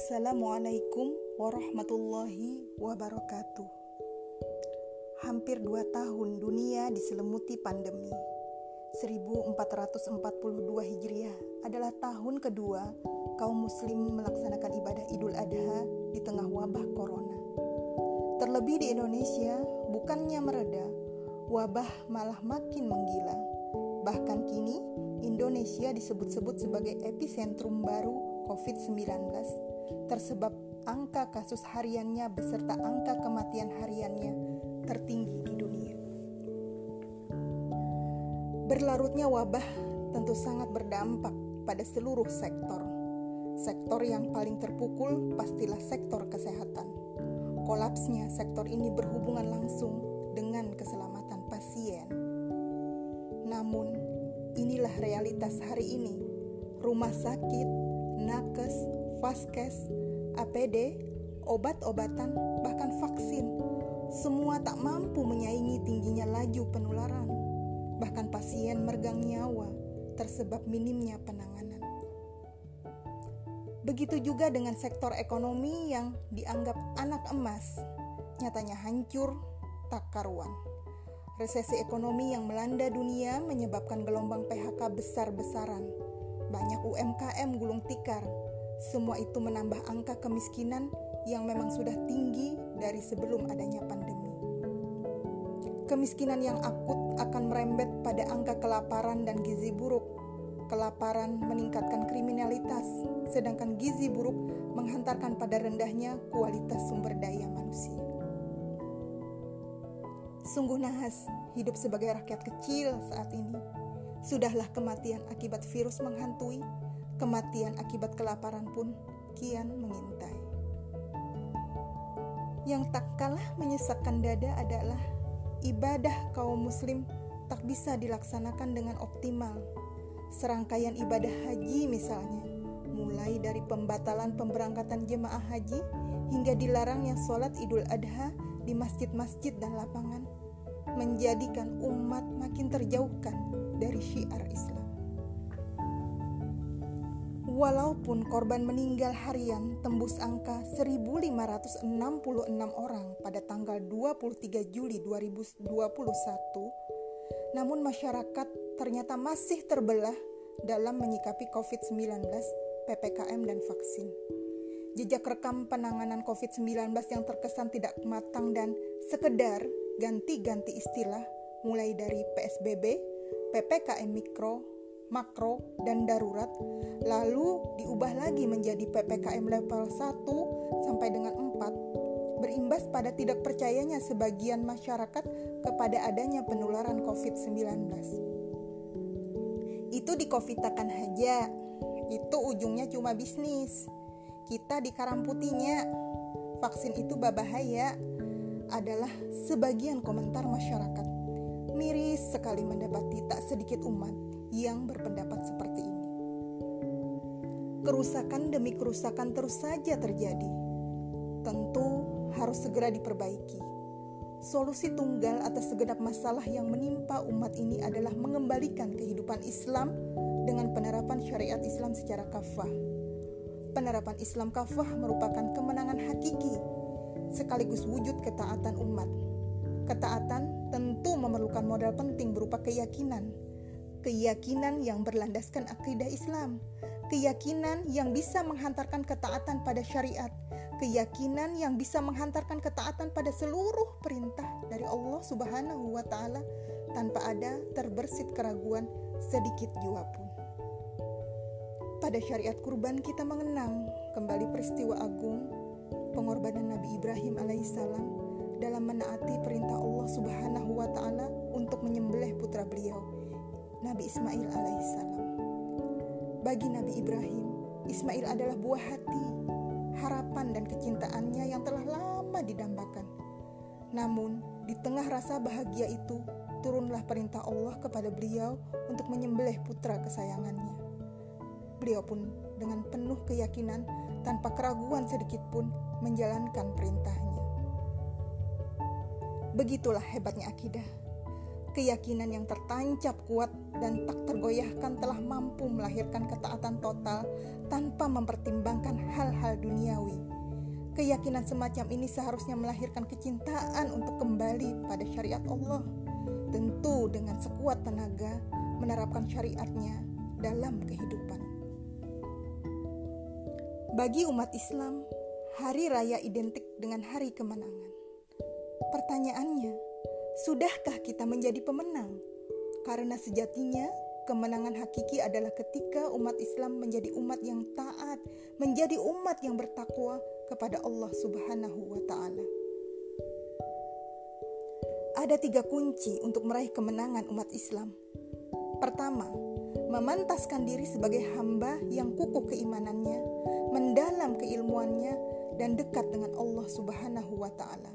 Assalamualaikum warahmatullahi wabarakatuh. Hampir dua tahun dunia diselimuti pandemi. 1442 Hijriah adalah tahun kedua kaum muslim melaksanakan ibadah Idul Adha di tengah wabah corona. Terlebih di Indonesia, bukannya mereda, wabah malah makin menggila. Bahkan kini, Indonesia disebut-sebut sebagai epicentrum baru COVID-19 tersebab angka kasus hariannya beserta angka kematian hariannya tertinggi di dunia. Berlarutnya wabah tentu sangat berdampak pada seluruh sektor. Sektor yang paling terpukul pastilah sektor kesehatan. Kolapsnya sektor ini berhubungan langsung dengan keselamatan pasien. Namun, inilah realitas hari ini. Rumah sakit, nakes, vaskes, APD, obat-obatan, bahkan vaksin. Semua tak mampu menyaingi tingginya laju penularan. Bahkan pasien meregang nyawa tersebab minimnya penanganan. Begitu juga dengan sektor ekonomi yang dianggap anak emas, nyatanya hancur tak karuan. Resesi ekonomi yang melanda dunia menyebabkan gelombang PHK besar-besaran. Banyak UMKM gulung tikar, semua itu menambah angka kemiskinan yang memang sudah tinggi dari sebelum adanya pandemi. Kemiskinan yang akut akan merembet pada angka kelaparan dan gizi buruk. Kelaparan meningkatkan kriminalitas, sedangkan gizi buruk menghantarkan pada rendahnya kualitas sumber daya manusia. Sungguh nahas hidup sebagai rakyat kecil saat ini. Sudahlah kematian akibat virus menghantui, Kematian akibat kelaparan pun kian mengintai. Yang tak kalah menyesakkan dada adalah ibadah kaum muslim tak bisa dilaksanakan dengan optimal. Serangkaian ibadah haji misalnya, mulai dari pembatalan pemberangkatan jemaah haji hingga dilarangnya sholat idul adha di masjid-masjid dan lapangan, menjadikan umat makin terjauhkan dari syiar Islam. Walaupun korban meninggal harian tembus angka 1.566 orang pada tanggal 23 Juli 2021, namun masyarakat ternyata masih terbelah dalam menyikapi COVID-19, PPKM, dan vaksin. Jejak rekam penanganan COVID-19 yang terkesan tidak matang dan sekedar ganti-ganti istilah mulai dari PSBB, PPKM Mikro, makro, dan darurat, lalu diubah lagi menjadi PPKM level 1 sampai dengan 4, berimbas pada tidak percayanya sebagian masyarakat kepada adanya penularan COVID-19. Itu dikofitakan aja, itu ujungnya cuma bisnis. Kita di putihnya, vaksin itu berbahaya, adalah sebagian komentar masyarakat. Miris sekali mendapati tak sedikit umat yang berpendapat seperti ini. Kerusakan demi kerusakan terus saja terjadi. Tentu harus segera diperbaiki. Solusi tunggal atas segenap masalah yang menimpa umat ini adalah mengembalikan kehidupan Islam dengan penerapan syariat Islam secara kafah. Penerapan Islam kafah merupakan kemenangan hakiki sekaligus wujud ketaatan umat. Ketaatan tentu memerlukan modal penting berupa keyakinan, keyakinan yang berlandaskan akidah Islam, keyakinan yang bisa menghantarkan ketaatan pada syariat, keyakinan yang bisa menghantarkan ketaatan pada seluruh perintah dari Allah Subhanahu wa taala tanpa ada terbersit keraguan sedikit jua pun. Pada syariat kurban kita mengenang kembali peristiwa agung pengorbanan Nabi Ibrahim alaihissalam dalam menaati perintah Allah Subhanahu wa taala untuk menyembelih putra beliau Nabi Ismail alaihissalam. Bagi Nabi Ibrahim, Ismail adalah buah hati, harapan dan kecintaannya yang telah lama didambakan. Namun, di tengah rasa bahagia itu, turunlah perintah Allah kepada beliau untuk menyembelih putra kesayangannya. Beliau pun dengan penuh keyakinan tanpa keraguan sedikit pun menjalankan perintahnya. Begitulah hebatnya akidah keyakinan yang tertancap kuat dan tak tergoyahkan telah mampu melahirkan ketaatan total tanpa mempertimbangkan hal-hal duniawi. Keyakinan semacam ini seharusnya melahirkan kecintaan untuk kembali pada syariat Allah, tentu dengan sekuat tenaga menerapkan syariatnya dalam kehidupan. Bagi umat Islam, hari raya identik dengan hari kemenangan. Pertanyaannya, sudahkah kita menjadi pemenang? Karena sejatinya kemenangan hakiki adalah ketika umat Islam menjadi umat yang taat, menjadi umat yang bertakwa kepada Allah Subhanahu wa Ta'ala. Ada tiga kunci untuk meraih kemenangan umat Islam. Pertama, memantaskan diri sebagai hamba yang kukuh keimanannya, mendalam keilmuannya, dan dekat dengan Allah Subhanahu wa Ta'ala.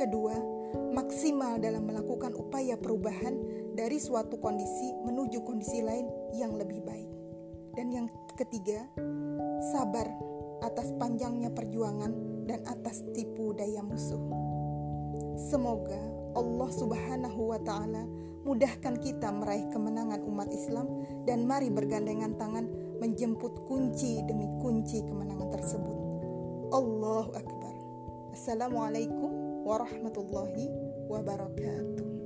Kedua, maksimal dalam melakukan upaya perubahan dari suatu kondisi menuju kondisi lain yang lebih baik. Dan yang ketiga, sabar atas panjangnya perjuangan dan atas tipu daya musuh. Semoga Allah Subhanahu wa taala mudahkan kita meraih kemenangan umat Islam dan mari bergandengan tangan menjemput kunci demi kunci kemenangan tersebut. Allahu akbar. Assalamualaikum warahmatullahi wabarakatuh.